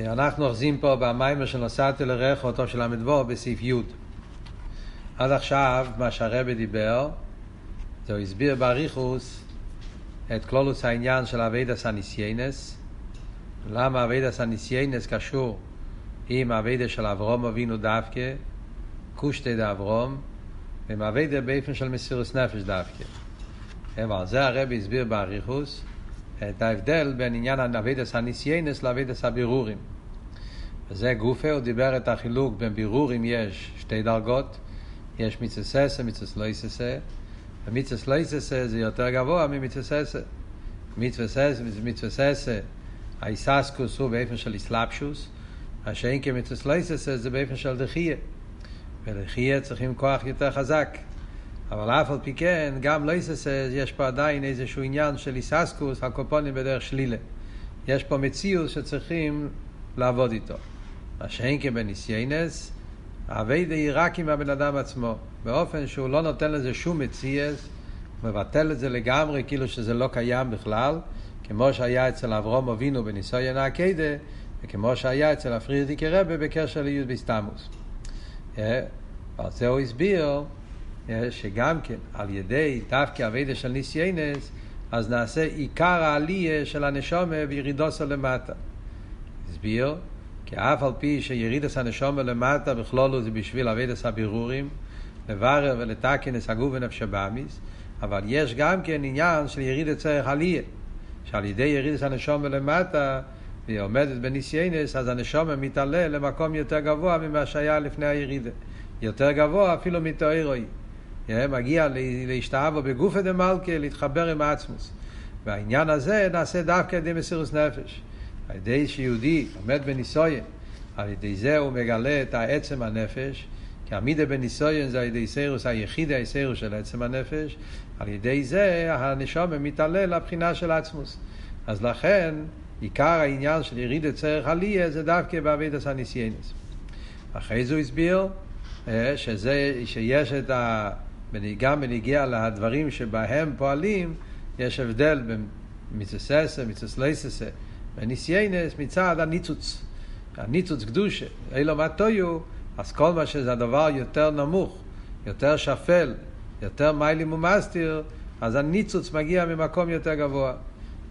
אנחנו אוחזים פה במיימר של נוסעתי לרחו, אותו של ל"ו, בסעיף י'. עד עכשיו, מה שהרבא דיבר, זה הוא הסביר באריכוס את כלולוס העניין של אבידע סניסיינס, למה אבידע סניסיינס קשור עם אבידע של אברום אבינו דווקא, קושטי דאברום, ועם אבידע באופן של מסירוס נפש דווקא. ועל זה הרבי הסביר באריכוס את ההבדל בין עניין אבידס הניסיינס לאבידס הבירורים. וזה גופה, הוא דיבר את החילוק בין בירורים יש שתי דרגות, יש מיצססה, מיצס לויססה, ומיצס לויססה זה יותר גבוה ממיצססה. מיצססה, האיססקוס הוא באופן של איסלאפשוס, מה שאין כמיצס לויססה זה באופן של דחייה. ולדחייה צריכים כוח יותר חזק. אבל אף על פי כן, גם לא יססס, יש פה עדיין איזשהו עניין של איססקוס, הקופונים בדרך שלילה. יש פה מציאות שצריכים לעבוד איתו. מה שאין כבניסיינס, אביידה היא רק עם הבן אדם עצמו, באופן שהוא לא נותן לזה שום מציאס, מבטל את זה לגמרי, כאילו שזה לא קיים בכלל, כמו שהיה אצל אברום אבינו בניסויין העקדה, וכמו שהיה אצל הפרידיקי רבה בקשר ליוד בסתמוס. אה, על זה הוא הסביר שגם כן על ידי דווקא אבידה של ניסיינס, אז נעשה עיקר העלייה של הנשומה בירידוסו למטה. הסביר, כי אף על פי שירידס הנשומה למטה בכלולו זה בשביל אבידס הבירורים, לברר ולתקן את הגוף ונפש הבאמיס, אבל יש גם כן עניין של ירידת צרך עלייה, שעל ידי ירידס הנשומה למטה, והיא עומדת בניסיינס, אז הנשומה מתעלה למקום יותר גבוה ממה שהיה לפני הירידה. יותר גבוה אפילו מתוארוי. מגיע להשתאבו בגופא דמלכה, להתחבר עם העצמוס. והעניין הזה נעשה דווקא על ידי מסירוס נפש. על ידי שיהודי עומד בניסויין, על ידי זה הוא מגלה את העצם הנפש, כי עמידה בניסויין זה על ידי סירוס היחיד, הסירוס של עצם הנפש, על ידי זה הנשום מתעלה לבחינה של עצמוס. אז לכן, עיקר העניין של יריד צרך עליה זה דווקא בעבידת הניסיינס. אחרי זה הוא הסביר שזה, שיש את ה... גם בנגיע לדברים שבהם פועלים, יש הבדל בין מצססה, מצסלססה, וניסיינס מצד הניצוץ. הניצוץ קדושה, אילו מה טויו, אז כל מה שזה הדבר יותר נמוך, יותר שפל, יותר מיילים ומסתיר, אז הניצוץ מגיע ממקום יותר גבוה.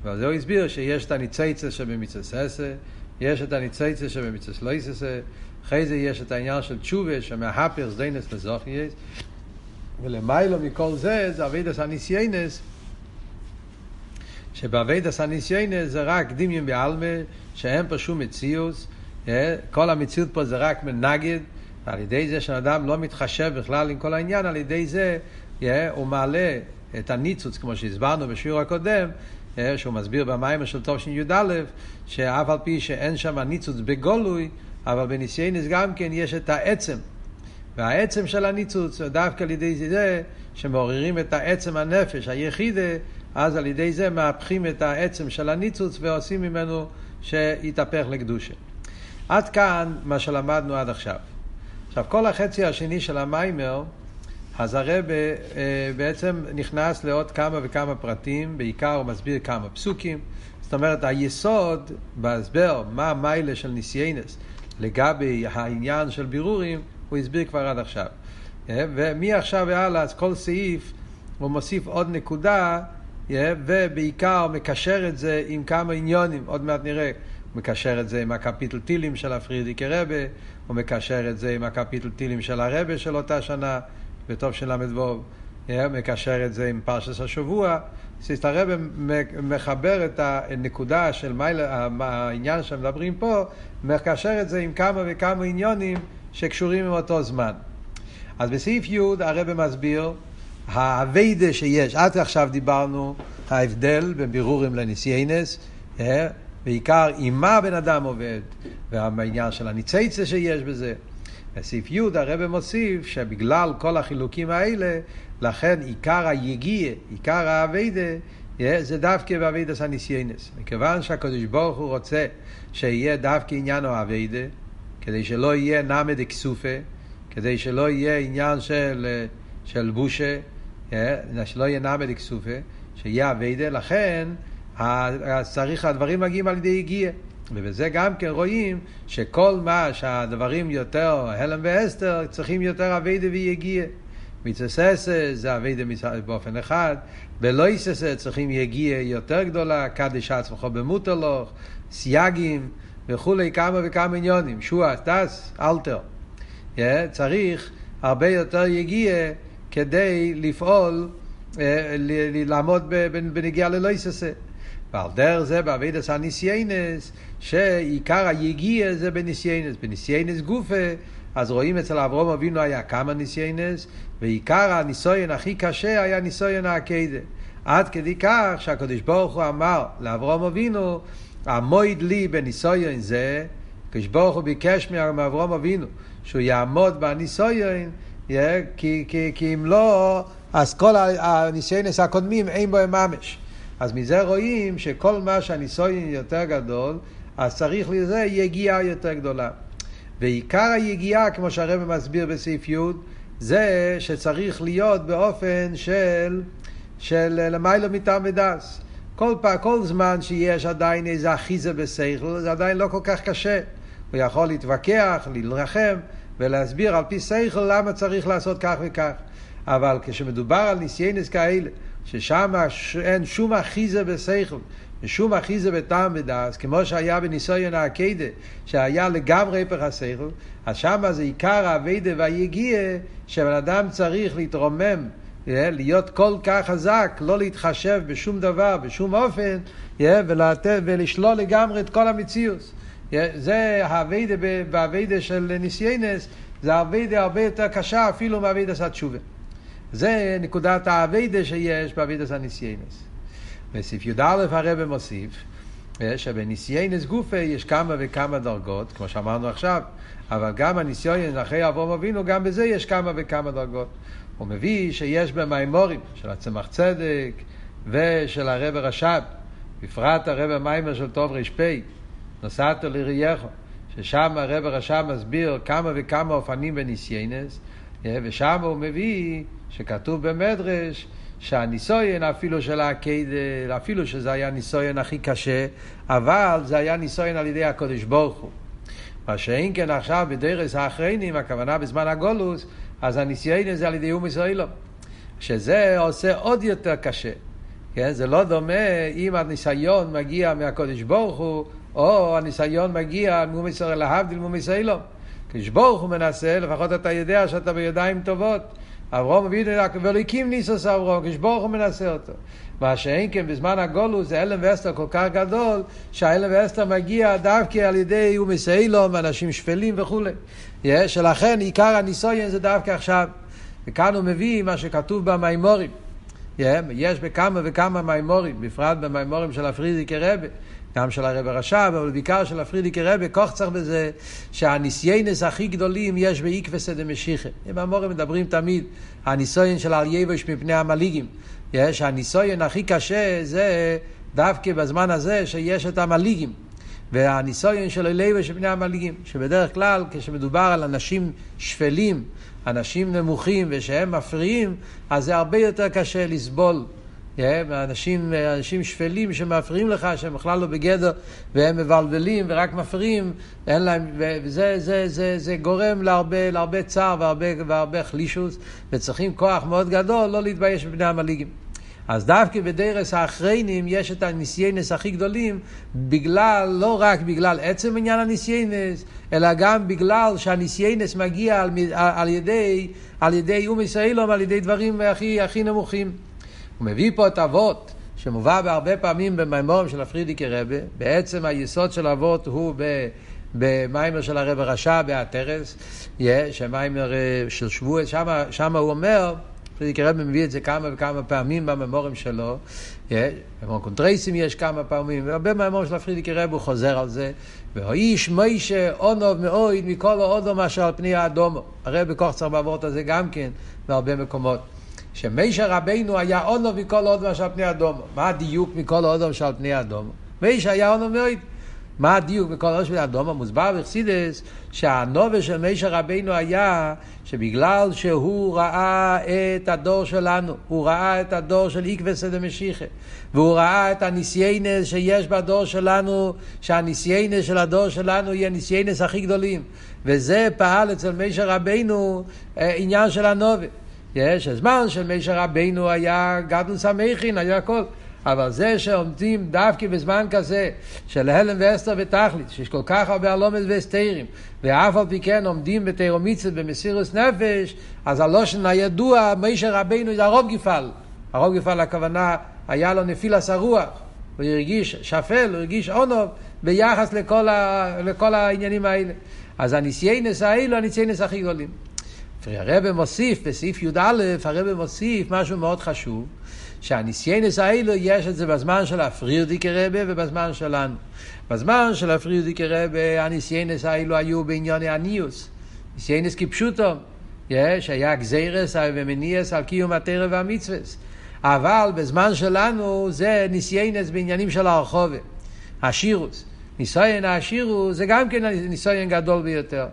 ועל זה הוא הסביר שיש את הניצייצה שבמצססה, יש את הניצייצה שבמצסלססה, אחרי זה יש את העניין של תשובה, שמהפר סדיינס לזוכייס, ולמיילו מכל זה, זה אבידס הניסיינס, שבאבידס הניסיינס זה רק דמיון בעלמה, שאין פה שום מציאות, אה? כל המציאות פה זה רק מנגד, ועל ידי זה שאדם לא מתחשב בכלל עם כל העניין, על ידי זה אה? הוא מעלה את הניצוץ, כמו שהסברנו בשיעור הקודם, אה? שהוא מסביר במים של טוב י"א, שאף על פי שאין שם ניצוץ בגולוי, אבל בניסיינס גם כן יש את העצם. והעצם של הניצוץ, דווקא על ידי זה שמעוררים את העצם הנפש, היחידה, אז על ידי זה מהפכים את העצם של הניצוץ ועושים ממנו שיתהפך לקדושה. עד כאן מה שלמדנו עד עכשיו. עכשיו, כל החצי השני של המיימר, אז הרב אה, בעצם נכנס לעוד כמה וכמה פרטים, בעיקר הוא מסביר כמה פסוקים. זאת אומרת, היסוד בהסבר מה המיילה של ניסיינס לגבי העניין של בירורים, הוא הסביר כבר עד עכשיו. ומעכשיו והלאה, אז כל סעיף הוא מוסיף עוד נקודה, ובעיקר מקשר את זה עם כמה עניונים, עוד מעט נראה. הוא מקשר את זה עם הקפיטל טילים של הפרידיקי רבה, הוא מקשר את זה עם הקפיטל טילים של הרבה של אותה שנה, בטוב של ל"ו, אה, מקשר את זה עם פרשס השבוע. אז הרבה מחבר את הנקודה של מיילה, העניין שמדברים פה, מקשר את זה עם כמה וכמה עניונים שקשורים עם אותו זמן. אז בסעיף י' הרב מסביר האביידה שיש, עד עכשיו דיברנו ההבדל בין בירורים לניסיינס, אה, בעיקר עם מה בן אדם עובד, והעניין של הניצייצה שיש בזה. בסעיף י' הרב מוסיף שבגלל כל החילוקים האלה, לכן עיקר היגיע, עיקר האביידה, אה, זה דווקא באביידס הניסיינס. מכיוון שהקדוש ברוך הוא רוצה שיהיה דווקא עניין האביידה, כדי שלא יהיה נמד אקסופה, כדי שלא יהיה עניין של, של בושה, אה, שלא יהיה נמד אקסופה, שיהיה אביידה, לכן צריך, הדברים מגיעים על ידי הגיע. ובזה גם כן רואים שכל מה שהדברים יותר, הלם ואסתר, צריכים יותר אביידה ויגיע. מצססה זה אביידה באופן אחד, בלויססה צריכים יגיע יותר גדולה, קדש עצמך במוטלוך, סייגים וכולי, כמה וכמה עניונים, שועה, טס, אלתר. Yeah, צריך הרבה יותר יגיע כדי לפעול, uh, לעמוד בנגיעה ללויססה. ועל דרך זה בעבידת הניסיינס, שעיקר היגיע זה בניסיינס. בניסיינס גופה, אז רואים אצל אברום אבינו היה כמה ניסיינס, ועיקר הניסויין הכי קשה היה ניסויין העקדה. עד כדי כך שהקדוש ברוך הוא אמר לאברום אבינו, המויד לי בניסויין זה, הקדוש ברוך הוא ביקש מאברום אבינו שהוא יעמוד בניסויין, כי, כי, כי אם לא, אז כל הניסיינס הקודמים אין בהם ממש. אז מזה רואים שכל מה שהניסויין יותר גדול, אז צריך לזה יגיעה יותר גדולה. ועיקר היגיעה, כמו שהרבא מסביר בסעיף י', זה שצריך להיות באופן של, של למיילו מטעם ודס. כל פעם, כל זמן שיש עדיין איזה אחיזה בשכל, זה עדיין לא כל כך קשה. הוא יכול להתווכח, להילחם ולהסביר על פי שכל למה צריך לעשות כך וכך. אבל כשמדובר על ניסיינס כאלה, ששם אין שום אחיזה בשכל, ושום אחיזה בטעם ודס, כמו שהיה בניסיון העקדה, שהיה לגמרי הפך השכל, אז שם זה עיקר האביידה והיגיע, שבן אדם צריך להתרומם, להיות כל כך חזק, לא להתחשב בשום דבר, בשום אופן, ולשלול לגמרי את כל המציאות. זה העבודה בעבודה של ניסיונות, זה עבודה הרבה יותר קשה אפילו מעבודת התשובה. זה נקודת העבודה שיש בעבודת הניסיונות. בסעיף י"א הרב מוסיף אה, שבניסיונות גופא יש כמה וכמה דרגות, כמו שאמרנו עכשיו, אבל גם הניסיון אחרי אברהם אבינו, גם בזה יש כמה וכמה דרגות. הוא מביא שיש במימורים של הצמח צדק ושל הרב רש"ב, בפרט הרב מיימר של טוב ר"פ, נוסעתו לרייכו, ששם הרב רש"ב מסביר כמה וכמה אופנים בניסיינס, אה, ושם הוא מביא שכתוב במדרש שהניסויין אפילו של העקד, אפילו שזה היה הניסויין הכי קשה, אבל זה היה ניסויין על ידי הקודש ברוך הוא. מה שאין כן עכשיו בדרס האחריינים, הכוונה בזמן הגולוס, אז הניסיון זה על ידי אום ישראלו. שזה עושה עוד יותר קשה. כן? זה לא דומה אם הניסיון מגיע מהקודש ברוך הוא, או הניסיון מגיע מאום ישראל, להבדיל מאום ישראלו. כשברוך הוא מנסה, לפחות אתה יודע שאתה בידיים טובות. אברום אבינו ולהקים ניסוס אברום, כשברוך הוא מנסה אותו. מה שאין כן בזמן הגולוס זה הלם ואסתר כל כך גדול, שההלם ואסתר מגיע דווקא על ידי אומס אילום, אנשים שפלים וכולי. שלכן עיקר הניסויין זה דווקא עכשיו. וכאן הוא מביא מה שכתוב במימורים. יש בכמה וכמה מימורים, בפרט במימורים של הפרידיקי רבי. גם של הרב הרש"ב, אבל בעיקר של הפרידיקי רבי, כוח צריך בזה שהניסיינס הכי גדולים יש באיקווה דמשיחה. במורים מדברים תמיד, הניסיון של ארייבש מפני המליגים. יש, הניסיון הכי קשה זה דווקא בזמן הזה שיש את המליגים. והניסיון של אליבש מפני המליגים, שבדרך כלל כשמדובר על אנשים שפלים, אנשים נמוכים ושהם מפריעים, אז זה הרבה יותר קשה לסבול אנשים, אנשים שפלים שמפריעים לך, שהם בכלל לא בגדר, והם מבלבלים ורק מפריעים, אין להם, וזה זה, זה, זה גורם להרבה, להרבה צער והרבה, והרבה חלישוס, וצריכים כוח מאוד גדול לא להתבייש בבני המליגים. אז דווקא בדרס האחריינים יש את הניסיינס הכי גדולים, בגלל, לא רק בגלל עצם עניין הניסיינס, אלא גם בגלל שהניסיינס מגיע על, על ידי, על ידי אום ישראלום, על ידי דברים הכי, הכי נמוכים. הוא מביא פה את אבות, שמובא בהרבה פעמים במימורים של הפרידיקי רבה, בעצם היסוד של אבות הוא ב... במיימר של הרב רשע בהתרס, שמיימר אה, של שבוע, שם הוא אומר, פרידיקי רבה מביא את זה כמה וכמה פעמים בממורים שלו, במור קונטרייסים יש כמה פעמים, והרבה מהמורים של הפרידיקי רבה הוא חוזר על זה, והאיש מוישה אונוב מאויד מכל האודום אשר על פני האדומו. הרב בכוח צריך בעבורת הזה גם כן בהרבה מקומות. שמשה רבינו היה אונו מכל אודום שעל פני אדומו. מה הדיוק מכל אודום שעל פני אדומו? משה היה אונו מאוד. מה הדיוק בכל ראש ואדום? המוסבר בחסידס שהנובה של מישר רבינו היה שבגלל שהוא ראה את הדור שלנו, הוא ראה את הדור של איקווס דמשיחה, והוא ראה את הניסיינס שיש בדור שלנו, שהניסיינס של הדור שלנו יהיה הניסיינס הכי גדולים, וזה פעל אצל מישר רבינו אה, עניין של הנובה. יש, הזמן של מישר רבינו היה גדול סמכין, היה הכל. אבל זה שעומדים דווקא בזמן כזה של הלם ואסתר ותכלית, שיש כל כך הרבה הלומד והסתירים, ואף על פי כן עומדים בתירומיצת במסירוס נפש, אז הלושן הידוע, מישר רבינו זה הרוב גפעל. הרוב גפעל הכוונה, היה לו נפילס הרוח, הוא הרגיש שפל, הוא הרגיש עונוב ביחס לכל, ה, לכל העניינים האלה. אז הניסיינס האלו, הניסיינס הכי גדולים. הרב מוסיף, בסעיף י"א, הרב מוסיף משהו מאוד חשוב. שהניסיינס האלו יש את זה בזמן של הפרירדיקי רבה ובזמן שלנו. בזמן של הפרידיקער רבי הניסיונות האלו היו בענייני העניות. ניסיונות כפשוטו. היה גזירות ומניעות על קיום התורה והמצוות. אבל בזמן שלנו זה ניסיונות בעניינים של הרחבה. העשירות. ניסיון העשירות זה גם כן ניסיון גדול ביותר.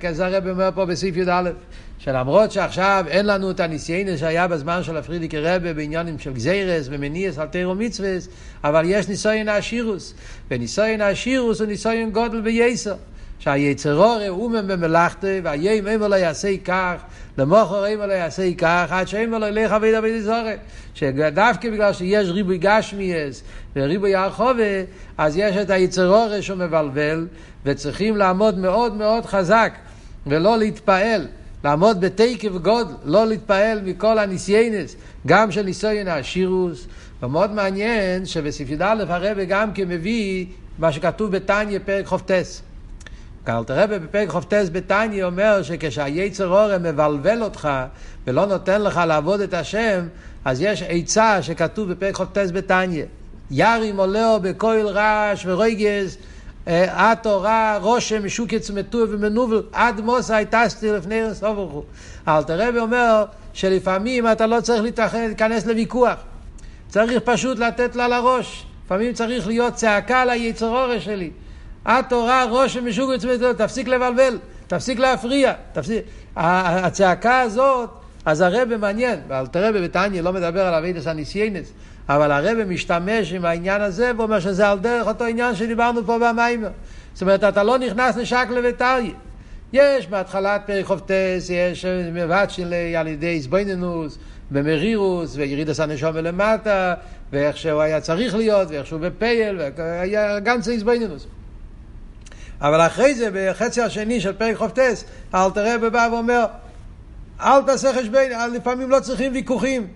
כזה הרב אומר פה בסעיף י"א. שלמרות שעכשיו אין לנו את הניסיונות שהיה בזמן של הפרידיקער רבי בעניינים של גזירות ומניעות על תורה ומצוות, אבל יש ניסיון האשירוס, וניסיון האשירוס הוא ניסיון גודל וייסר. שהיצרור אומם במלאכתו, והיים אמר לא יעשה כך, למוכר אמר לא יעשה כך, עד שאמר לא ילך אבי דוד זורי. שדווקא בגלל שיש ריבוי גשמיאס וריבוי הרחובה, אז יש את היצרור שהוא מבלבל, וצריכים לעמוד מאוד מאוד חזק, ולא להתפעל. לעמוד בתקף גודל, לא להתפעל מכל הניסיינס, גם של ניסיון השירוס. ומאוד מעניין שבסעיף י"א הרבה גם כן מביא מה שכתוב בתניא פרק חופטס. אלתר רבי בפרק חופטס בתניא אומר שכשהיצר אורם מבלבל אותך ולא נותן לך לעבוד את השם, אז יש עצה שכתוב בפרק חופטס בתניא. ירים עולהו בכל רעש ורגז התורה רושם משוקץ מטוב ומנובל עד מוסא הייתסתי לפני סוף ברוך הוא. אלתר רבי אומר שלפעמים אתה לא צריך להיכנס לוויכוח. צריך פשוט לתת לה לראש. לפעמים צריך להיות צעקה ליצר אורש שלי. התורה רושם משוקץ מטוב, תפסיק לבלבל, תפסיק להפריע. תפסיק. הצעקה הזאת, אז הרבי מעניין, ואלתר רבי בתניא לא מדבר על אבידס הניסיינס. אבל הרב משתמש עם העניין הזה ואומר שזה על דרך אותו עניין שדיברנו פה במיימר. זאת אומרת, אתה לא נכנס לשקלה וטריה. יש בהתחלת פרק חופטס, יש של על ידי איזבוינינוס, במרירוס, וירידס הנשום למטה, ואיך שהוא היה צריך להיות, ואיך שהוא בפייל, והיה גם זה איזבוינינוס. אבל אחרי זה, בחצי השני של פרק חופטס, אלתר רבי בא ואומר, אל תעשה חשבון, לפעמים לא צריכים ויכוחים.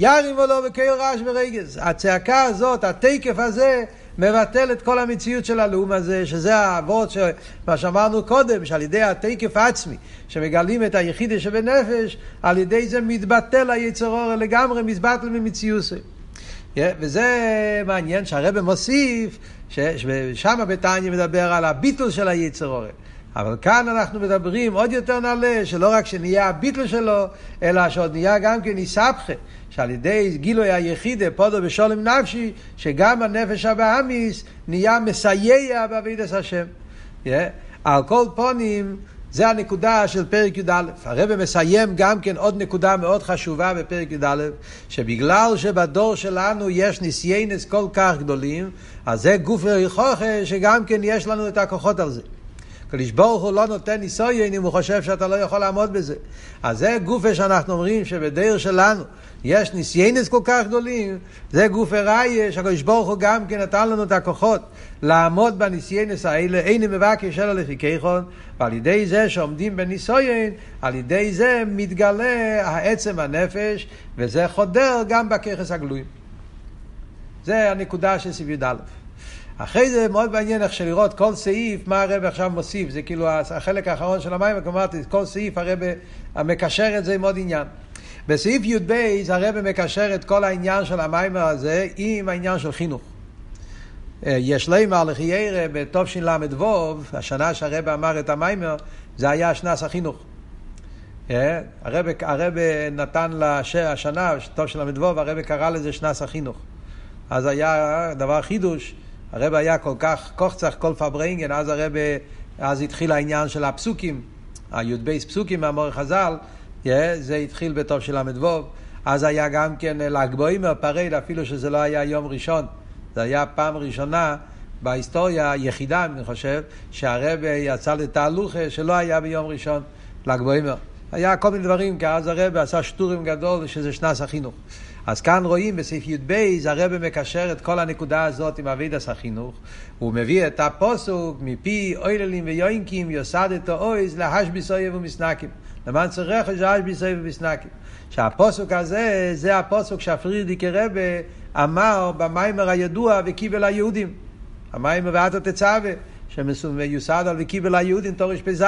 ירים ולא וקהל רעש ורגז. הצעקה הזאת, התקף הזה, מבטל את כל המציאות של הלאום הזה, שזה האבות, מה שאמרנו קודם, שעל ידי התקף העצמי, שמגלים את היחידה שבנפש, על ידי זה מתבטל היצר אור לגמרי, מתבטל ממציאות. Yeah, וזה מעניין שהרבא מוסיף, ששם בתניא מדבר על הביטול של היצר אור. אבל כאן אנחנו מדברים עוד יותר נעלה, שלא רק שנהיה הביטל שלו, אלא שעוד נהיה גם כן איסבכה, שעל ידי גילוי היחידה, פודו בשולם נפשי, שגם הנפש הבאמיס נהיה מסייע בעבידת השם. Yeah. על כל פונים, זה הנקודה של פרק י"א. הרב מסיים גם כן עוד נקודה מאוד חשובה בפרק י"א, שבגלל שבדור שלנו יש ניסיינס כל כך גדולים, אז זה גוף ריחוכה שגם כן יש לנו את הכוחות על זה. הקדוש ברוך הוא לא נותן ניסויין אם הוא חושב שאתה לא יכול לעמוד בזה. אז זה גופה שאנחנו אומרים שבדרך שלנו יש ניסיינס כל כך גדולים, זה גופה ראיה שהקדוש ברוך הוא גם כן נתן לנו את הכוחות לעמוד בניסיינס האלה, אין מבקש אלא לפי כיכון, ועל ידי זה שעומדים בניסויין, על ידי זה מתגלה העצם הנפש, וזה חודר גם בככס הגלויים. זה הנקודה של סביב י"א. אחרי זה מאוד מעניין איך שלראות כל סעיף, מה הרב עכשיו מוסיף, זה כאילו החלק האחרון של המים, אמרתי, כל סעיף הרב מקשר את זה עם עוד עניין. בסעיף י"ב הרב מקשר את כל העניין של המיימר הזה עם העניין של חינוך. אה, יש לימר לחיירה בתשל"ו, השנה שהרב אמר את המיימר, זה היה שנס החינוך. אה, הרב, הרב נתן לשנה, תשל"ו, הרב קרא לזה שנס החינוך. אז היה דבר חידוש. הרב היה כל כך, קוחצח כל פברנגן, אז הרב, אז התחיל העניין של הפסוקים, הי"ב פסוקים מהמורך חז"ל, yeah, זה התחיל בטוב של ל"ו, אז היה גם כן ל"ג בוימר פרייד, אפילו שזה לא היה יום ראשון, זה היה פעם ראשונה בהיסטוריה היחידה, אני חושב, שהרב יצא לתהלוכה שלא היה ביום ראשון, ל"ג בוימר. היה כל מיני דברים, כי אז הרב עשה שטורים גדול, שזה שנס החינוך. אז כאן רואים בסעיף י"ב, הרב מקשר את כל הנקודה הזאת עם אבידס החינוך. הוא מביא את הפוסוק מפי אויללים ויוינקים יוסדת אויז להשביס אויב ומסנקים. למען צריך להשביס אויב ומסנקים. שהפוסוק הזה, זה הפוסוק שהפרידיקי רבה אמר במאמר הידוע וקיבל היהודים. המאמר ואתה תצווה. שמיוסד על וקיבל היהודים תרפ"ז,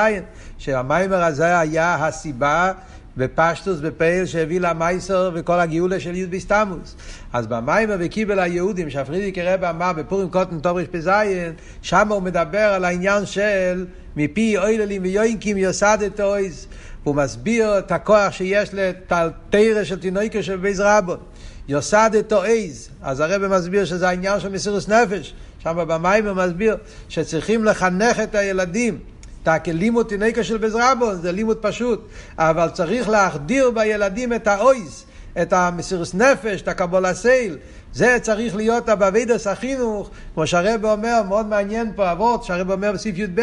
שהמאמר הזה היה הסיבה בפשטות, בפועל שהביא למאסר וכל הגאולה של י"ב תמוז. אז במאמר וקיבל היהודים, שהפרידיקער רבי אמר בפורים קטן תרפ"ז, שם הוא מדבר על העניין של מפי עוללים ויונקים יסדת עוז. הוא מסביר את הכוח שיש לתורה של תינוקות של בית רבן. יוסדת אויז. אז הרב מסביר שזה העניין של מסירוס נפש. שם הוא מסביר שצריכים לחנך את הילדים. לימוד תינוקו של בזרבון, זה לימוד פשוט, אבל צריך להחדיר בילדים את האויס, את המסירוס נפש, את הקבול סייל. זה צריך להיות הבבידס החינוך, כמו שהרב אומר, מאוד מעניין פה אבות, שהרב אומר בסעיף י"ב,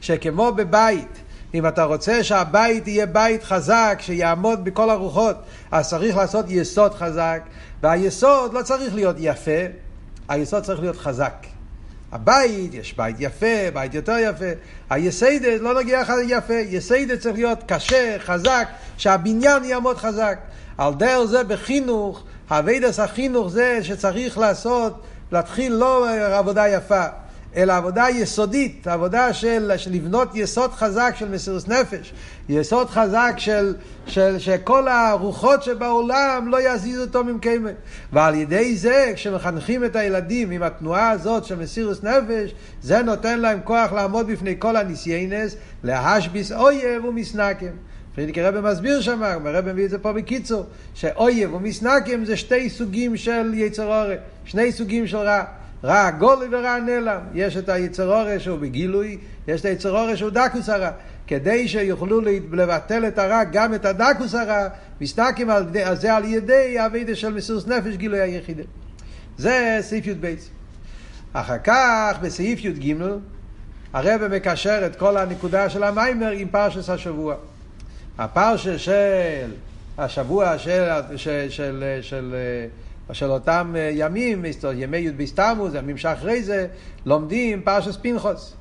שכמו בבית, אם אתה רוצה שהבית יהיה בית חזק, שיעמוד בכל הרוחות, אז צריך לעשות יסוד חזק, והיסוד לא צריך להיות יפה, היסוד צריך להיות חזק. הבית, יש בית יפה, בית יותר יפה. היסיידת לא נגיע יפה, יסיידת צריך להיות קשה, חזק, שהבניין יעמוד חזק. על דרך זה בחינוך, הווידס החינוך זה שצריך לעשות, להתחיל לא עבודה יפה, אלא עבודה יסודית, עבודה של, של לבנות יסוד חזק של מסירות נפש, יסוד חזק של, של שכל הרוחות שבעולם לא יזיזו אותו ממקיימה. ועל ידי זה, כשמחנכים את הילדים עם התנועה הזאת של מסירות נפש, זה נותן להם כוח לעמוד בפני כל הניסיינס, להשביס אויב ומסנקם. פרידיק רבי מסביר שם, הרבי מביא את זה פה בקיצור, שאויב ומסנקם זה שתי סוגים של יצר אורי, שני סוגים של רע. רע גולי ורע נעלם. יש את היצר אורי שהוא בגילוי, יש את היצר אורי שהוא דקוס הרע. כדי שיוכלו לבטל את הרע, גם את הדקוס הרע, מסתכלים על זה על ידי האבידה של מסירות נפש גילוי היחידה. זה סעיף י"ב. אחר כך, בסעיף י"ג, הרב מקשר את כל הנקודה של המיימר עם פרשס השבוע. הפרשס של השבוע של, של, של, של, של אותם ימים, ימי י"ב תמוז, ימים שאחרי זה, לומדים פרשת פנחס.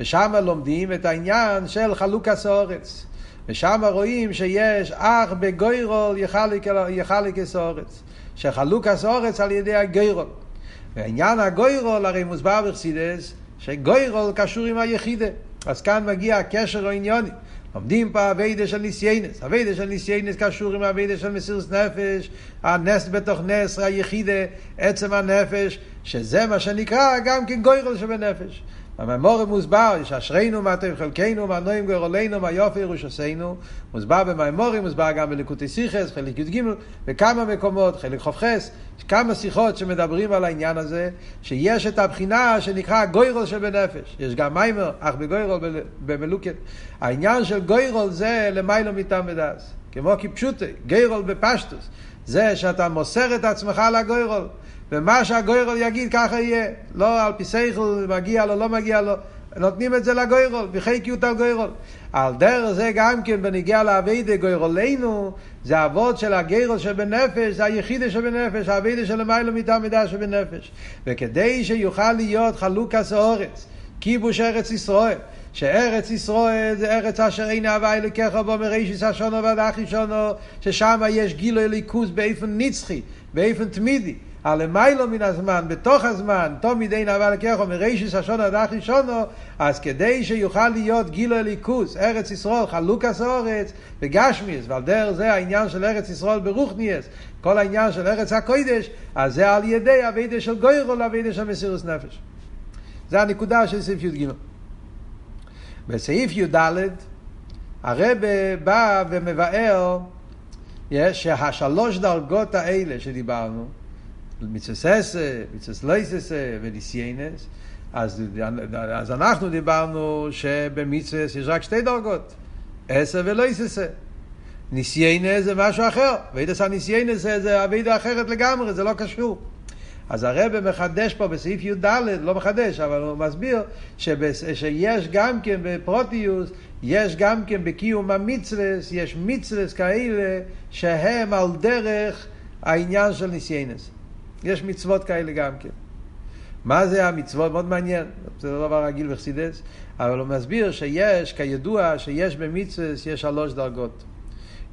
ושם לומדים את העניין של חלוקת הארץ. ושם רואים שיש אך בגורל יחלק את הארץ. שחלוקת הארץ על ידי הגורל. ועניין הגורל הרי מוסבר בחסידות, שגורל קשור עם היחידה. אז כאן מגיע הקשר הענייני. לומדים פה עבודה של ניסיונות. עבודה של ניסיונות קשור עם עבודה של מסירות נפש, הנס בתוך נס, היחידה, עצם הנפש, שזה מה שנקרא גם כן גוירול שבנפש. בממור מוסבר, יש אשרינו מה טוב חלקנו, מה נועים גורלנו, מה יופי ירושסנו, מוסבר בממורים, מוסבר גם בליקוטי סיכס, חלק י"ג, בכמה מקומות, חלק חופכס, כמה שיחות שמדברים על העניין הזה, שיש את הבחינה שנקרא גוירול שבנפש. יש גם מיימר, אך בגוירול במלוקת. העניין של גוירול זה למיילו מטעם. כמו כפשוטי, גוירול בפשטוס. זה שאתה מוסר את עצמך לגוירול. ומה שהגוירול יגיד ככה יהיה. לא על פי סייכל מגיע לו, לא מגיע לו. נותנים את זה לגוירול, בחיקיות הגוירול. על דרך זה גם כן בניגיע לאביידה גוירולנו, זה אבות של הגרול שבנפש, זה היחידה שבנפש, האביידה של המיילו מידה מידה שבנפש. וכדי שיוכל להיות חלוקס אורץ, כיבוש ארץ ישראל, שארץ ישראל זה ארץ אשר אין הווי אלוקיך בו מראשיס השונו ועד אחי שונו, ששם יש גילו אליקוס באופן נצחי, באופן תמידי. הלמיילו מן הזמן, בתוך הזמן, תמיד אין אבל לקחו מרישיס השון עד אחי שונו, אז כדי שיוכל להיות גילו אליקוס, ארץ ישראל, חלוקס אורץ, וגשמיס, ועל דרך זה העניין של ארץ ישראל ברוכניאס, כל העניין של ארץ הקוידש, אז זה על ידי אבידה של גוירו לאבידה של מסירוס נפש. זה הנקודה של סעיף י"ג. בסעיף י"ד הרב בא ומבאר שהשלוש דרגות האלה שדיברנו, מצווה מצווה לייססה וניסיינס, אז, אז אנחנו דיברנו שבמצווה יש רק שתי דרגות, עשר ולייססה. ניסיינה זה משהו אחר, ואידס הניסיינה זה, אבידה אחרת לגמרי, זה לא קשור. אז הרב מחדש פה בסעיף י"ד, לא מחדש, אבל הוא מסביר שבס, שיש גם כן בפרוטיוס, יש גם כן בקיום המצווה, יש מצווה כאלה שהם על דרך העניין של ניסיינס. יש מצוות כאלה גם כן. מה זה המצוות? מאוד מעניין, זה לא דבר רגיל בחסידס, אבל הוא מסביר שיש, כידוע, שיש במצווה, יש שלוש דרגות.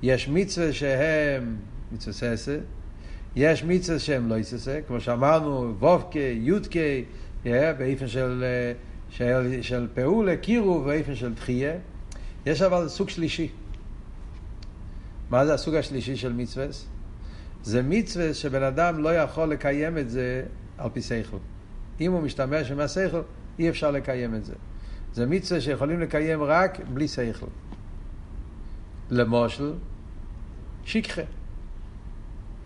יש מצווה שהם מצווה ססה, יש מצווה שהם לא יססה, כמו שאמרנו, וובקה, יודקה, באיפן של, של, של פעולה, קירוב, באיפן של תחייה. יש אבל סוג שלישי. מה זה הסוג השלישי של מצווה? זה מצווה שבן אדם לא יכול לקיים את זה על פי שכל. אם הוא משתמש עם השכל, אי אפשר לקיים את זה. זה מצווה שיכולים לקיים רק בלי שכל. למושל, שיקחה.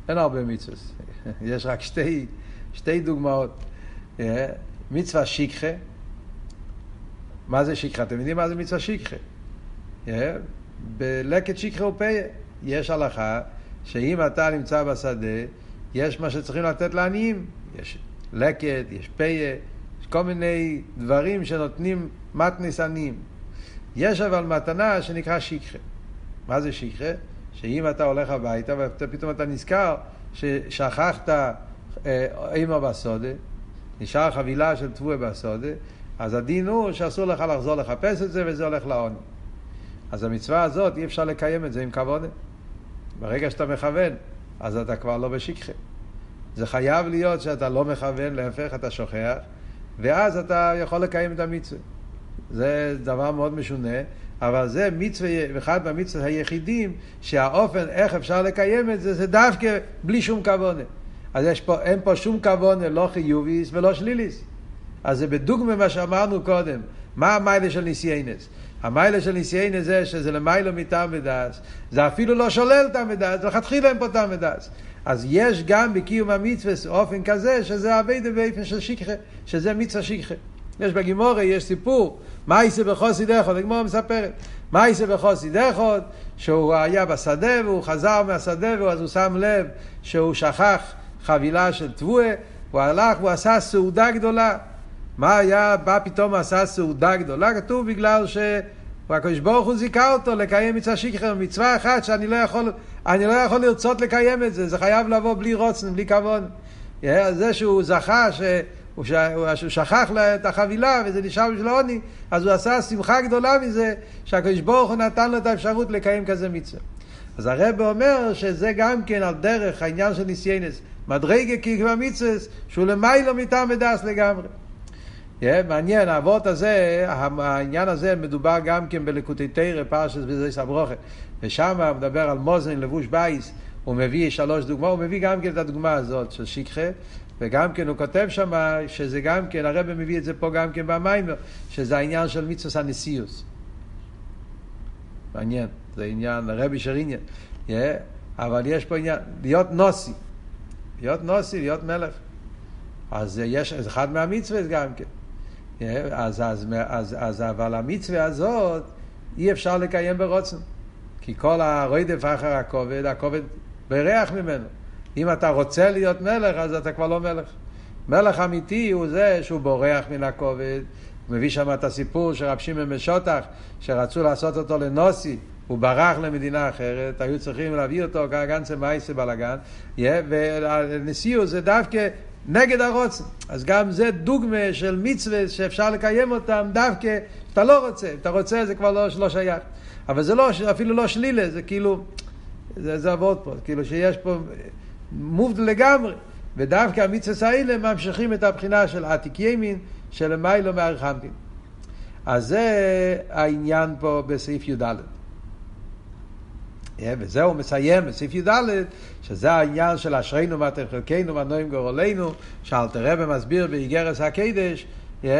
אין הרבה מצוות. יש רק שתי, שתי דוגמאות. אה, מצווה שיקחה. מה זה שיקחה? אתם יודעים מה זה מצווה שיקחה? אה, בלקט שיקחה ופיה. יש הלכה שאם אתה נמצא בשדה, יש מה שצריכים לתת לעניים. יש לקט, יש פיה, יש כל מיני דברים שנותנים מתנס עניים. יש אבל מתנה שנקרא שיקחה. מה זה שיקחה? שאם אתה הולך הביתה ופתאום אתה נזכר ששכחת אימא אה, בסודה, נשאר חבילה של תבואה בסודה, אז הדין הוא שאסור לך לחזור לחפש את זה וזה הולך לעוני. אז המצווה הזאת אי אפשר לקיים את זה עם כבוד. ברגע שאתה מכוון, אז אתה כבר לא בשכחה. זה חייב להיות שאתה לא מכוון, להפך אתה שוכח, ואז אתה יכול לקיים את המצווה. זה דבר מאוד משונה, אבל זה מצווה, אחד מהמצוות היחידים, שהאופן איך אפשר לקיים את זה, זה דווקא בלי שום כוונה. אז יש פה, אין פה שום כוונה, לא חיוביס ולא שליליס. אז זה בדוגמה מה שאמרנו קודם, מה המיילה של ניסיינס? המיילה של ניסיינס זה שזה למיילה מטעם ודס, זה אפילו לא שולל טעם ודס, לכתחילה אין פה טעם ודס. אז יש גם בקיום המצווה אופן כזה, שזה אביידה באופן של שכחה, שזה מצווה שכחה. יש בגימורי, יש סיפור, מה יעשה בחוסי דחוד, הגמורה מספרת, מה יעשה בחוסי דחוד, שהוא היה בשדה והוא חזר מהשדה ואז הוא שם לב שהוא שכח חבילה של תבואה, הוא הלך והוא עשה סעודה גדולה. מה היה, בא פתאום עשה סעודה גדולה? כתוב בגלל שהקדוש ברוך הוא זיכה אותו לקיים מצווה שכחה, מצווה אחת שאני לא יכול, אני לא יכול לרצות לקיים את זה, זה חייב לבוא בלי רוצן, בלי כבוד. זה שהוא זכה ש... הוא שכח את החבילה וזה נשאר בשביל העוני, אז הוא עשה שמחה גדולה מזה שהקדוש ברוך הוא נתן לו את האפשרות לקיים כזה מצווה. אז הרב אומר שזה גם כן על דרך העניין של ניסיינס, מדרגה כאילו המצווה, שהוא למיילו מטעם ודס לגמרי. Yeah, מעניין, האבות הזה, העניין הזה מדובר גם כן בלקוטי תרא, פרשת בזייס הברוכה. ושם הוא מדבר על מוזן לבוש בייס, הוא מביא שלוש דוגמאות, הוא מביא גם כן את הדוגמה הזאת של שיקחה, וגם כן הוא כותב שם שזה גם כן, הרב מביא את זה פה גם כן במיימר, שזה העניין של מצווה הנשיאוס. מעניין, זה עניין, הרבי עניין. Yeah, אבל יש פה עניין, להיות נוסי. להיות נוסי, להיות מלך. אז יש, אחד מהמצווה גם כן. Yeah, אז, אז, אז, אז, אבל המצווה הזאת אי אפשר לקיים ברוצן. כי כל הרודף אחר הכובד, הכובד בריח ממנו. אם אתה רוצה להיות מלך, אז אתה כבר לא מלך. מלך אמיתי הוא זה שהוא בורח מן הכובד. הוא מביא שם את הסיפור של רב שמעון משותח, שרצו לעשות אותו לנוסי, הוא ברח למדינה אחרת, היו צריכים להביא אותו גנצה מייסה בלאגן, והנשיאו זה דווקא נגד הרוצן. אז גם זה דוגמה של מצווה שאפשר לקיים אותם דווקא, אתה לא רוצה, אתה רוצה זה כבר לא, לא שייך. אבל זה לא, אפילו לא שלילה, זה כאילו, זה, זה עבוד פה, כאילו שיש פה מובד לגמרי. ודווקא המצווה האלה ממשיכים את הבחינה של עתיק ימין, של מיילו מארחנטין. אז זה העניין פה בסעיף י"ד. וזה הוא מסיים בסעיף י"ד, שזה העניין של אשרינו ואתם חלקנו ואנועים גורלנו, שאלטער רבי מסביר באיגרת הקודש,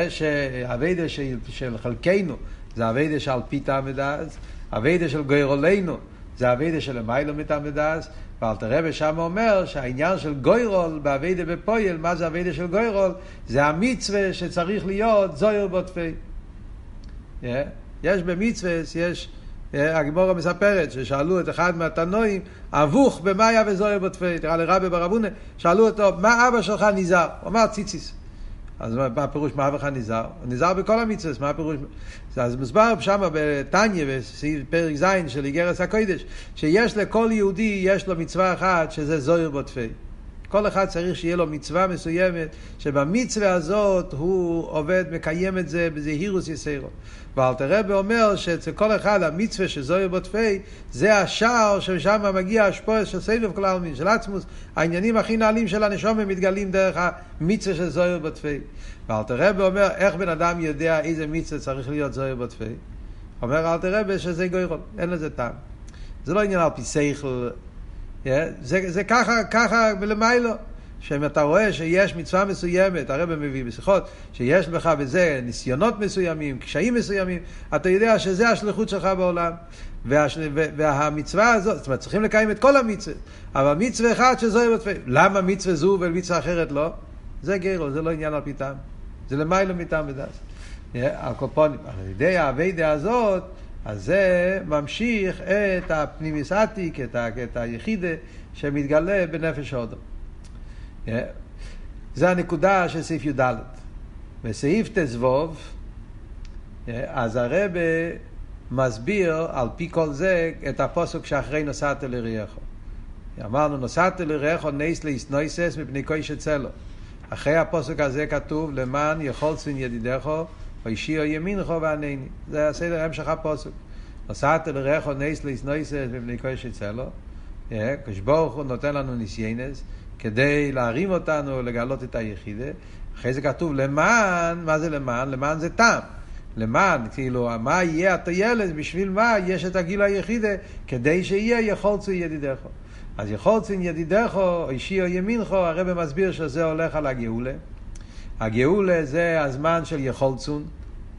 שהעבודה של, של חלקנו זה עבודה שעל פי טעם ודעת, עבודה של גורלנו זה עבודה שלמעלה מטעם ודעת, ואלטער רבי שם אומר שהעניין של גורל בעבודה בפועל, מה זה עבודה של גורל? זה המצווה שצריך להיות זהיר בו טפי. Yeah. יש במצווה, יש, הגמרא מספרת ששאלו את אחד מהתנאים, אבוך במאיה וזויר בוטפי, תראה לרבי ברבונה, שאלו אותו, מה אבא שלך נזהר? הוא אמר ציציס. אז מה הפירוש מה אבא נזהר? הוא נזהר בכל המצווה, מה הפירוש? אז מוסבר שם בתניא, בפרק ז' של איגרס הקודש, שיש לכל יהודי, יש לו מצווה אחת, שזה זויר בוטפי. כל אחד צריך שיהיה לו מצווה מסוימת, שבמצווה הזאת הוא עובד, מקיים את זה בזהירוס יסיירו. ואלתר רבי אומר שאצל כל אחד המצווה שזוהיר בוטפי, זה השער ששם מגיע השפועה של סבב כל העלמין, של עצמוס. העניינים הכי נעלים של הנשום הם מתגלים דרך המצווה של זוהיר בוטפי. ואלתר רבי אומר, איך בן אדם יודע איזה מצווה צריך להיות זוהיר בוטפי? אומר אלתר רבי שזה גוירון, אין לזה טעם. זה לא עניין על פי שכל, זה, זה ככה, ככה ולמיילו. שאם אתה רואה שיש מצווה מסוימת, הרב מביא בשיחות, שיש בך בזה ניסיונות מסוימים, קשיים מסוימים, אתה יודע שזה השליחות שלך בעולם. והשל... והמצווה הזאת, זאת אומרת, צריכים לקיים את כל המצווה, אבל מצווה אחד שזו בתפי. למה מצווה זו ומצווה אחרת לא? זה גרו, זה לא עניין על פיתם. זה למיילו מטעם ודס. על קופונים. על ידי האביידה הזאת, אז זה ממשיך את הפנימיס עתיק, את, את היחידה שמתגלה בנפש האודו. זה הנקודה של סעיף י"ד. בסעיף ט"ו, אז הרב מסביר על פי כל זה את הפסוק שאחרי נתת ליראיך. אמרנו נתת ליראיך נס להתנוסס מפני קושט סלה. אחרי הפסוק הזה כתוב למען יחלצון ידידיך הושיעה ימינך וענני. זה הסדר המשך הפסוק. נתת ליראיך נס להתנוסס מפני קושט סלה. הקדוש ברוך הוא נותן לנו ניסיונות. כדי להרים אותנו, לגלות את היחידה. אחרי זה כתוב למען, מה זה למען? למען זה טעם. למען, כאילו, מה יהיה הטיילת, בשביל מה יש את הגיל היחידה, כדי שיהיה יחולצו ידידך. אז יחולצו ידידך, אישי או ימינך, הרב מסביר שזה הולך על הגאולה. הגאולה זה הזמן של יחולצון,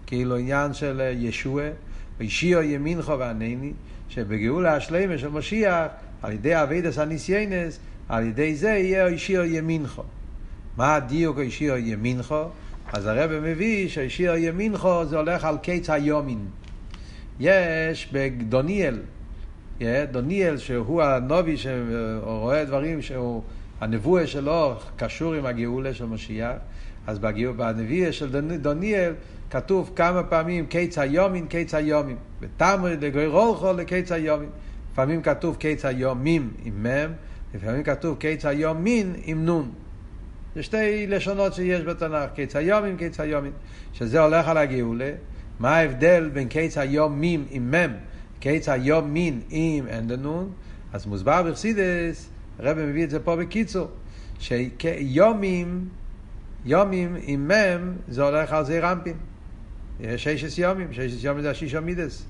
כאילו עניין של ישוע, אישי או ימינך וענני, שבגאולה השלמה של משיח, על ידי אבידס הניסיינס, על ידי זה יהיה אישי או ימינכו. מה הדיוק אישי או ימינכו? אז הרב מביא שאישי או ימינכו זה הולך על קץ היומין. יש בדוניאל, דוניאל שהוא הנובי שרואה דברים שהוא, הנבואה שלו קשור עם הגאולה של משיח, אז בנביאה של דוניאל כתוב כמה פעמים קץ היומין, קץ היומין. ותמרי דגוירולכו לקץ היומין. לפעמים כתוב קץ היומים עם מ', לפעמים כתוב קיץ היום מין עם נון. זה שתי לשונות שיש בתנ"ך, קיץ היומים, קיץ היומים, שזה הולך על הגאולה. מה ההבדל בין קיץ היום מין עם מם, קיץ היום מין עם אין דנון? אז מוסבר בחסידס, הרב מביא את זה פה בקיצור, שיומים, יומים עם מם, זה הולך על זה רמפין. ששת יומים, ששת יומים זה השישה מידס.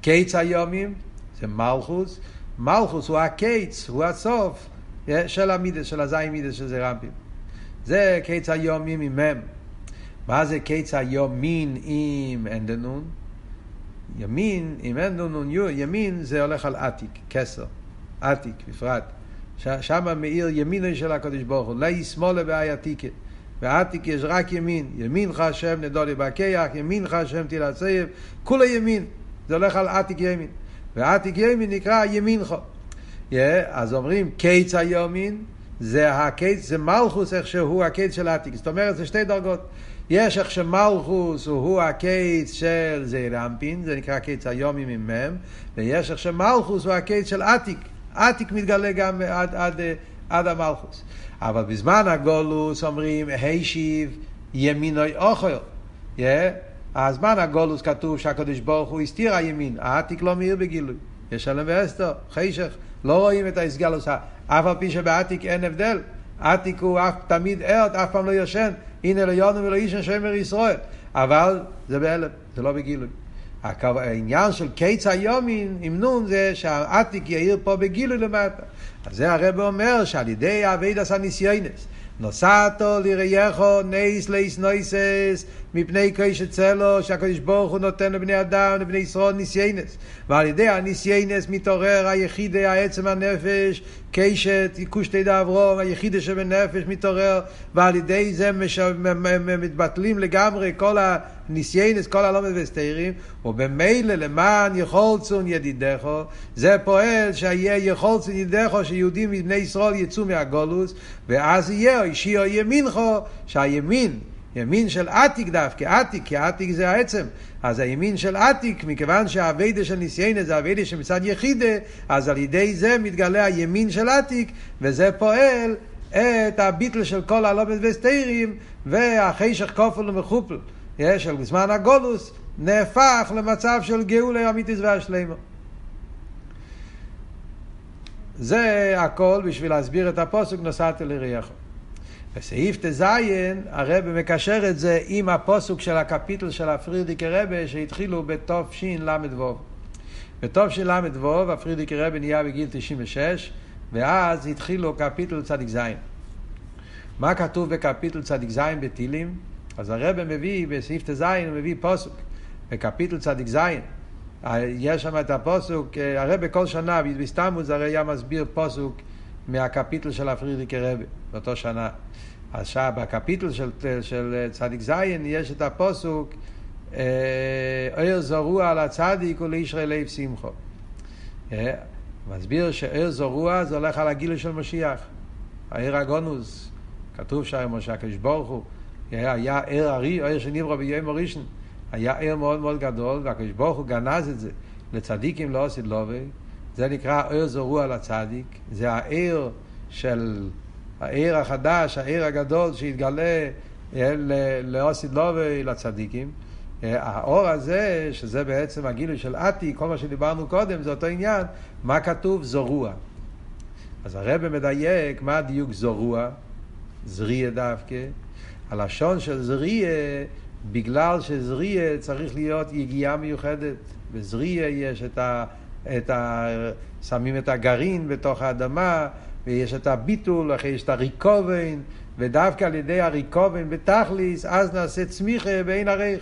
קיץ היומים זה מלכוס, מלכוס הוא הקיץ, הוא הסוף של המידס, של הזין מידס של זה רבים. זה קיץ היומים עם מם. מה זה קיץ היומין עם אנדנון? ימין עם אנדנון, ימין זה הולך על עתיק, כסר, עתיק בפרט. שם מאיר ימינו של הקדוש ברוך הוא, לאי שמאלה באי עתיקה. בעתיק יש רק ימין, ימינך השם נדולי בקייח, ימינך השם תלעצב, כולה ימין, זה הולך על עתיק ימין. ועתיק ימין נקרא ימינכו. Yeah, אז אומרים קיץ היומין, זה הקיץ, זה מלכוס איך שהוא הקיץ של עתיק. זאת אומרת, זה שתי דרגות. יש איך שמלכוס הוא הקיץ של זעיר אנפין, זה נקרא קיץ היומין עם מם, ויש איך שמלכוס הוא הקיץ של עתיק. עתיק מתגלה גם עד, עד, עד המלכוס. אבל בזמן הגולוס אומרים, הישיב ימינוי אוכל. Yeah, הזמן הגולוס כתוב שהקדוש ברוך הוא הסתיר הימין, העתיק לא מאיר בגילוי. יש שלם ואסתר, חשך, לא רואים את ההסגלוס, אף על פי שבעתיק אין הבדל. עתיק הוא אף, תמיד ערד, אף פעם לא יושן. הנה לא יונו ולא אישן שמר ישראל. אבל זה בהעלם, זה לא בגילוי. העניין של קץ הימין עם נון זה שהעתיק יאיר פה בגילוי למטה. אז זה הרב אומר שעל ידי עבודת הניסיונות נתת ליראיך נס להתנוסס מפני קושט סלה שהקדוש ברוך הוא נותן לבני אדם, לבני ישראל ניסיונות. ועל ידי הניסיונות מתעורר היחידה, העצם הנפש, קושט, קושטא דאברהם, היחידה שבנפש מתעורר, ועל ידי זה מש... מתבטלים לגמרי כל הניסיינס, כל הלומד וסתירים, ובמילא למען יכולצון ידידךו, זה פועל שיהיה יכולצון ידידךו, שיהודים מבני ישראל יצאו מהגולוס, ואז יהיה אישי או ימינכו, שהימין ימין של עתיק דווקא, עתיק, כי עתיק זה העצם. אז הימין של עתיק, מכיוון שהאביידה של ניסיינה זה אביידה שמצד יחידה, אז על ידי זה מתגלה הימין של עתיק, וזה פועל את הביטל של כל הלומד וסתירים, והחישך כופל ומחופל, של זמן הגולוס, נהפך למצב של גאולה אמיתיס והשלמה. זה הכל בשביל להסביר את הפוסק נוסעת לריחו. בסעיף ט"ז הרב מקשר את זה עם הפוסוק של הקפיטל של הפרידיקי רבה שהתחילו בתשל"ו. בתשל"ו הפרידיקער רבי נהיה בגיל 96 ואז התחילו קפיטל צ"ז. מה כתוב בקפיטל צ"ז בתהילים? אז הרב מביא בסעיף ט"ז, הוא מביא פסוק בקפיטל צ"ז. יש שם את הפסוק, הרב כל שנה, בי"ב תמוז הרי היה מסביר פסוק מהקפיטל של הפרידיקער רבי, באותו שנה. עכשיו בקפיטל של, של צדיק זין יש את הפסוק ער זרוע על הצדיק ולישראל לב שמחו. מסביר שער זרוע זה הולך על הגילוי של משיח. הער הגונוס, כתוב שם משה הקדוש ברוך הוא, היה ער ארי, ער שנברא ביום הראשון, היה ער מאוד מאוד גדול, והקדוש ברוך הוא גנז את זה לצדיקים לא עשית לובי, זה נקרא ער זרוע לצדיק, זה הער של העיר החדש, העיר הגדול שהתגלה אה, לאוסיד לובי, לצדיקים. אה, האור הזה, שזה בעצם הגילוי של עתי, כל מה שדיברנו קודם, זה אותו עניין, מה כתוב? זורוע. אז הרב מדייק מה הדיוק זורוע, זריה דווקא. הלשון של זריה, בגלל שזריה צריך להיות יגיעה מיוחדת. בזריה יש את ה... את ה... שמים את הגרעין בתוך האדמה, ויש את הביטול, אחרי יש את הריקובן, ודווקא על ידי הריקובן בתכליס, אז נעשה צמיחה בעין ערך.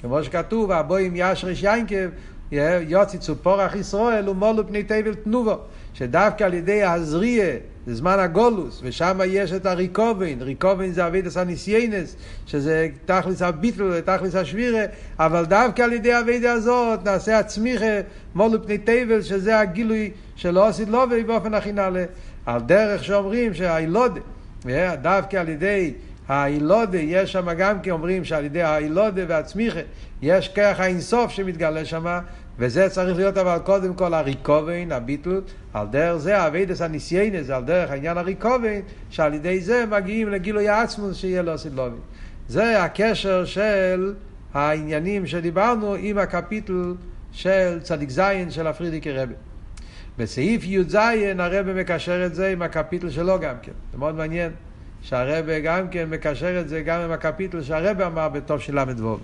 כמו שכתוב, הבוים ישרש יינקב, יוצי צופורח ישראל ומולו פני תבל תנובו. שדווקא על ידי הזריה, זה זמן הגולוס, ושם יש את הריקובן, ריקובן זה אבידס הניסיינס, שזה תכלס הביטל ותכלס השבירה, אבל דווקא על ידי האבידה הזאת נעשה הצמיחה מולו פני תבל, שזה הגילוי שלא עשית לובי באופן הכי נעלה. על דרך שאומרים שהאילודה, דווקא על ידי האילודה, יש שם גם כי אומרים שעל ידי האילודה והצמיחה, יש כרך האינסוף שמתגלה שם, וזה צריך להיות אבל קודם כל הריקובן, הביטל, על דרך זה האביידס הניסיינס, על דרך העניין הריקובן, שעל ידי זה מגיעים לגילוי העצמוס שיהיה לו סילובי. זה הקשר של העניינים שדיברנו עם הקפיטל של צדיק זין של הפרידיקער רבי. בסעיף י"ז הרב מקשר את זה עם הקפיטל שלו גם כן. זה מאוד מעניין שהרב גם כן מקשר את זה גם עם הקפיטל שהרב אמר בטוב של ל"ו.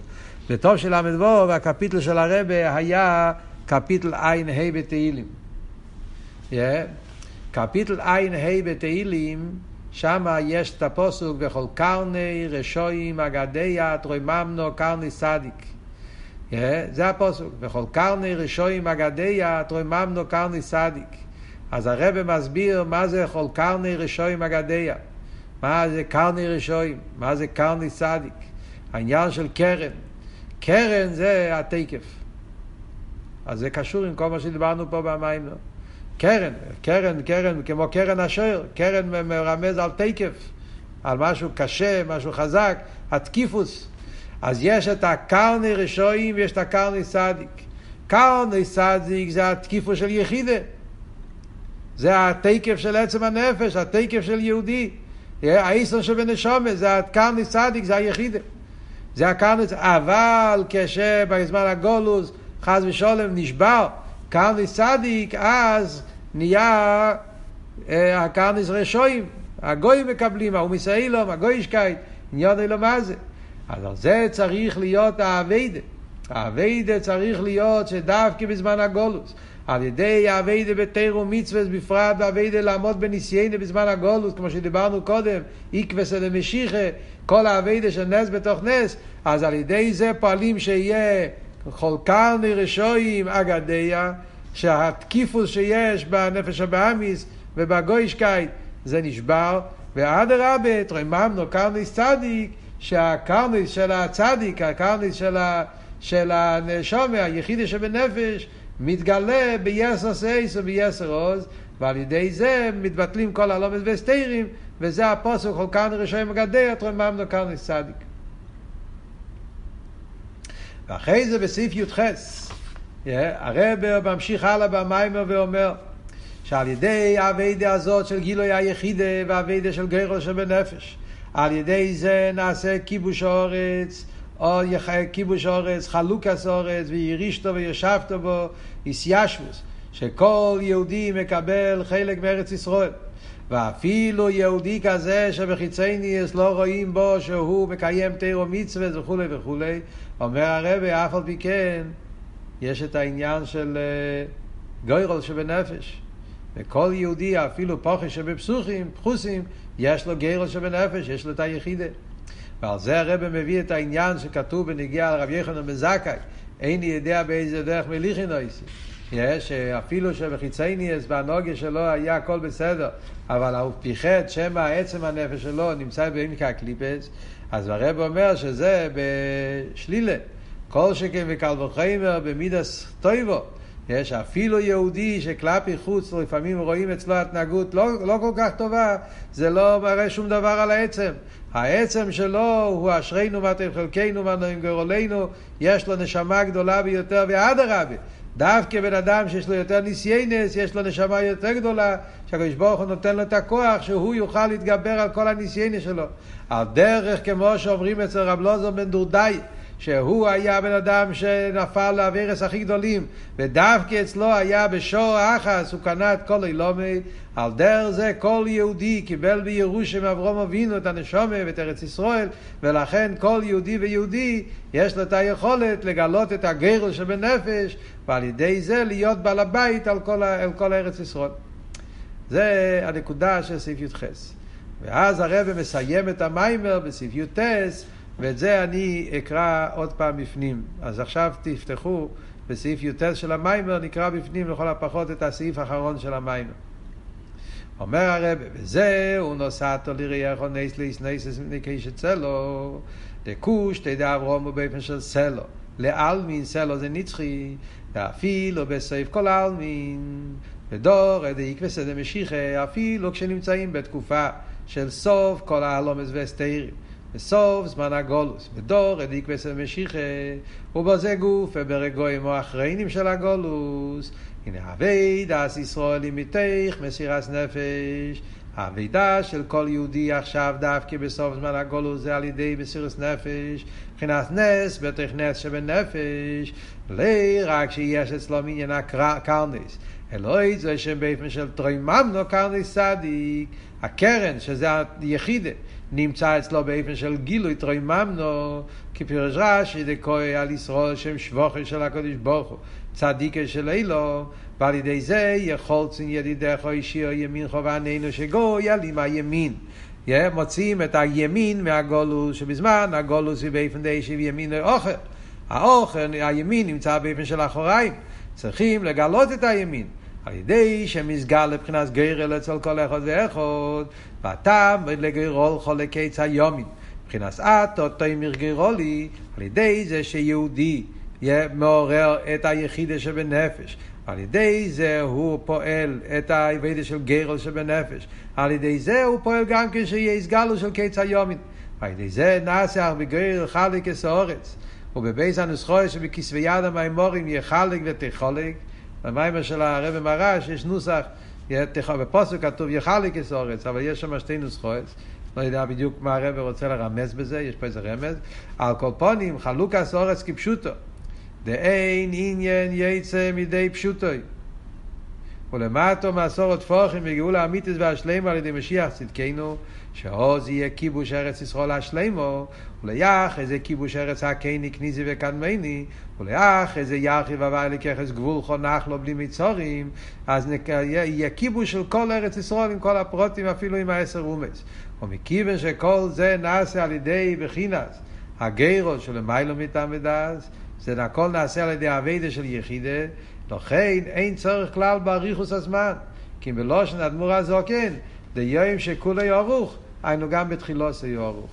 בטוב של ל"ו הקפיטל של הרב היה קפיטל ע"ה בתהילים. Yeah. קפיטל ע"ה בתהילים, שם יש את הפסוק וכל קרני רשעים אגדע תרוממנה קרנות צדיק. זה הפוסוק, וכל קרני רשועים אגדיה תרוממנו קרני סדיק. אז הרב מסביר מה זה כל קרני רשועים אגדיה. מה זה קרני רשועים, מה זה קרני סדיק. העניין של קרן. קרן זה התקף. אז זה קשור עם כל מה שדיברנו פה במים. קרן, קרן, קרן, כמו קרן השוער, קרן מרמז על תקף, על משהו קשה, משהו חזק, התקיפוס. אז יש את הקרני רשועים ויש את הקרני סדיק. קרני סדיק זה התקיפו של יחידה. זה התקף של עצם הנפש, התקף של יהודי. האיסון של בנשומה, זה הקרני סדיק, זה היחידה. זה הקרני אבל כשבזמן הגולוס, חס ושולם, נשבר קרני סדיק, אז נהיה אה, הקרניס רשועים. הגויים מקבלים, ההוא מסעילום, הגוי ישקייט, עניין אלו מה זה. אז על זה צריך להיות האביידה. האביידה צריך להיות שדווקא בזמן הגולוס. על ידי האביידה בתירו מצווה בפרט והאביידה לעמוד בניסיינה בזמן הגולוס, כמו שדיברנו קודם, איקווס למשיחה, כל האביידה של נס בתוך נס, אז על ידי זה פועלים שיהיה חולקרני רשועים אגדיה, שהתקיפוס שיש בנפש הבאמיס ובגוישקייט זה נשבר, ואדרבה, תרממנו קרניס צדיק, שהקרניס של הצדיק, הקרניס של, ה, של הנשומר, היחידי שבנפש, מתגלה ביסר סייס וביסר עוז, ועל ידי זה מתבטלים כל הלומד וסתירים, וזה הפוסק כל כאן רשעים מגדי, תרממנו קרניס צדיק. ואחרי זה בסעיף י"ח, הרב ממשיך הלאה במיימר ואומר, שעל ידי האביידה הזאת של גילוי היחידה והאביידה של גרו שבנפש, על ידי זה נעשה כיבוש האורץ, או כיבוש האורץ, חלוקס האורץ, וירישתו וישבתו בו, איסיישבוס, שכל יהודי מקבל חלק מארץ ישראל. ואפילו יהודי כזה שבחיצי לא רואים בו שהוא מקיים תירו מצווה וכולי וכולי, אומר הרבי, אף על פי כן, יש את העניין של uh, גוירול שבנפש. וכל יהודי, אפילו פוחש שבפסוחים, פחוסים, יש לו גרל שבנפש, יש לו את היחידה. ועל זה הרב מביא את העניין שכתוב בנגיע על רב יחנן בן זכאי, איני יודע באיזה דרך מליכי נויסי. יש, אפילו שבחיצייניאס והנוגיה שלו היה הכל בסדר, אבל הוא פיחד שמא עצם הנפש שלו נמצא בעמקה הקליפס, אז הרב אומר שזה בשלילה. כל שכן וקל וחיימר במידס טויבו. יש אפילו יהודי שכלפי חוץ לפעמים רואים אצלו התנהגות לא, לא כל כך טובה, זה לא מראה שום דבר על העצם. העצם שלו הוא אשרינו ואתם חלקנו ואנועים גורלנו, יש לו נשמה גדולה ביותר, ואדרבה, דווקא בן אדם שיש לו יותר ניסיינס, יש לו נשמה יותר גדולה, שהקדוש ברוך הוא נותן לו את הכוח שהוא יוכל להתגבר על כל הניסיינס שלו. על דרך כמו שאומרים אצל רב לוזר בן דורדאי, שהוא היה בן אדם שנפל לאבירס הכי גדולים, ודווקא אצלו היה בשור אחס, הוא קנה את כל אילומי, על דרך זה כל יהודי קיבל בירושם אברום אבינו את הנשומה ואת ארץ ישראל, ולכן כל יהודי ויהודי יש לו את היכולת לגלות את הגרל שבנפש, ועל ידי זה להיות בעל הבית על כל, על כל ארץ ישראל. זה הנקודה של סעיף י"ח. ואז הרב מסיים את המאמר בסעיף י"ט ואת זה אני אקרא עוד פעם בפנים. אז עכשיו תפתחו בסעיף י"ט של המאמר, נקרא בפנים לכל הפחות את הסעיף האחרון של המאמר. אומר הרב, וזהו נתת ליראיך נס להתנוסס מפני קושט סלה, דקושטא דאברהם באופן של סלה. לעלמין סלה זה נצחי, ואפילו בסעיף כל אלמין, ודור דאיק וסדר משיחה, אפילו כשנמצאים בתקופה של סוף כל ההלומס והסתירים. בסוף זמן הגולוס, בדור אדיק בסר משיחה, ובזה גוף וברגועים או אחריינים של הגולוס. הנה אבידה ישראל מתך מסירת נפש. האבידה של כל יהודי עכשיו דווקא בסוף זמן הגולוס זה על ידי מסירת נפש, מבחינת נס, בתוך נס שבנפש, לא רק שיש אצלו מניין הקרנס, אלוהי זה שם באופן של תרויממנו קרנס צדיק, הקרן שזה היחידה. נמצא אצלו באופן של גילוי תרוי ממנו, כפירש רש"י דקוי על ישראל שם שבוכר של הקדוש ברוך הוא, צדיקה של אילו, ועל ידי זה יכולצן ידידך אישי או ימין חובעננו שגוי על עם הימין. מוצאים את הימין מהגולוס, שבזמן הגולוס היא באופן די שימין האוכל. האוכל, הימין נמצא באופן של אחוריים. צריכים לגלות את הימין. על ידי שמסגל לבחינת גרל אצל כל אחד ואחד, והטעם לגרול חולקי היומין. מבחינת אתו תימר גרולי, על ידי זה שיהודי מעורר את היחידה שבנפש. על ידי זה הוא פועל את העבודה של גרל שבנפש. על ידי זה הוא פועל גם כשיהיה הסגלו של קיץ היומין. על ידי זה נעשה בגרל חלק אסורץ. ובבייס הנוסחוי שבכסבי יד המימורים יהיה חלק ותחולק. במיימר של הרבי מרש יש נוסח, בפוסק כתוב יחלק אסורץ, אבל יש שם שתי נוסחאות. לא יודע בדיוק מה הרבי רוצה לרמז בזה, יש פה איזה רמז. על כל פונים, חלוקה אסורץ כפשוטו. דאין עניין יצא מידי פשוטוי. ולמטו מסורת פורחים בגאולה אמיתיס והשלמה על ידי משיח צדקנו, שעוז יהיה כיבוש ארץ ישראל השלמו, וליח איזה כיבוש ארץ הקיני כניסי וקדמני, וליח איזה ירחיב הווי לככס גבול חונך לו בלי מצורים, אז נק... יהיה כיבוש של כל ארץ ישראל עם כל הפרוטים, אפילו עם העשר אומץ. ומכיוון שכל זה נעשה על ידי בחינס, הגרו של מיילו מטעם ודס, זה הכל נעשה על ידי אביידה של יחידה, לכן אין צורך כלל באריכוס הזמן. כי בלושן אדמו"ר הזוקן, דיום שכולו יערוך, היינו גם בתחילו זה יערוך.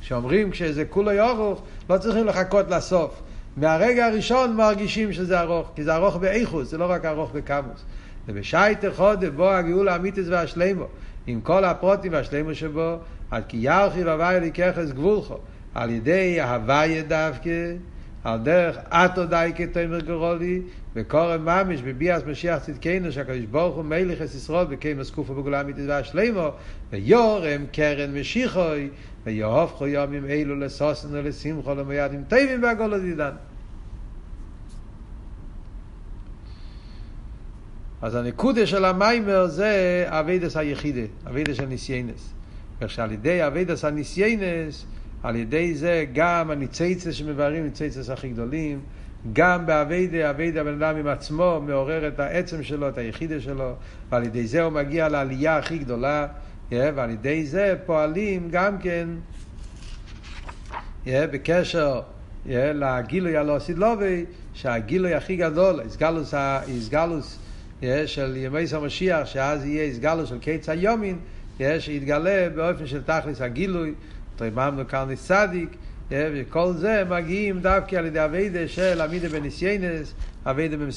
כשאומרים כשזה כולו יערוך, לא צריכים לחכות לסוף. מהרגע הראשון מרגישים שזה ארוך, כי זה ארוך באיכוס, זה לא רק ארוך בקמוס. זה בשייטה חודה בו הגאול האמיתיס והשלימו, עם כל הפרוטים והשלימו שבו, עד כי ירחיב הווי לקחס גבולכו, על ידי ההוויה דווקא, על דרך אטו די כתומר גרולי, וקורם ממש בביאס משיח צדקנו, שהקדוש ברוך הוא מלך את ישראל וקיימס קופו בגולה אמיתית והשלימו, ויורם קרן משיחוי, ויהופכו יומים אלו לסוסן ולשמחו למידים טובים והגולו דידן. אז הנקודה של המיימר זה אבידס היחידה, אבידס של ניסיינס. ועל ידי אבידס הניסיינס, על ידי זה גם הניציצס שמבארים, ניציצס הכי גדולים, גם באביידה, אביידה הבן אדם עם עצמו מעורר את העצם שלו, את היחידה שלו, ועל ידי זה הוא מגיע לעלייה הכי גדולה, ועל ידי זה פועלים גם כן בקשר לגילוי הלא סידלובי, שהגילוי הכי גדול, הסגלוס, הסגלוס של ימי המשיח, שאז יהיה הסגלוס של קיץ היומין, שיתגלה באופן של תכלס הגילוי, תריממנו כאן צדיק, וכל זה מגיעים דווקא על ידי אביידה של עמידה בניסיינס, אביידה במסירות.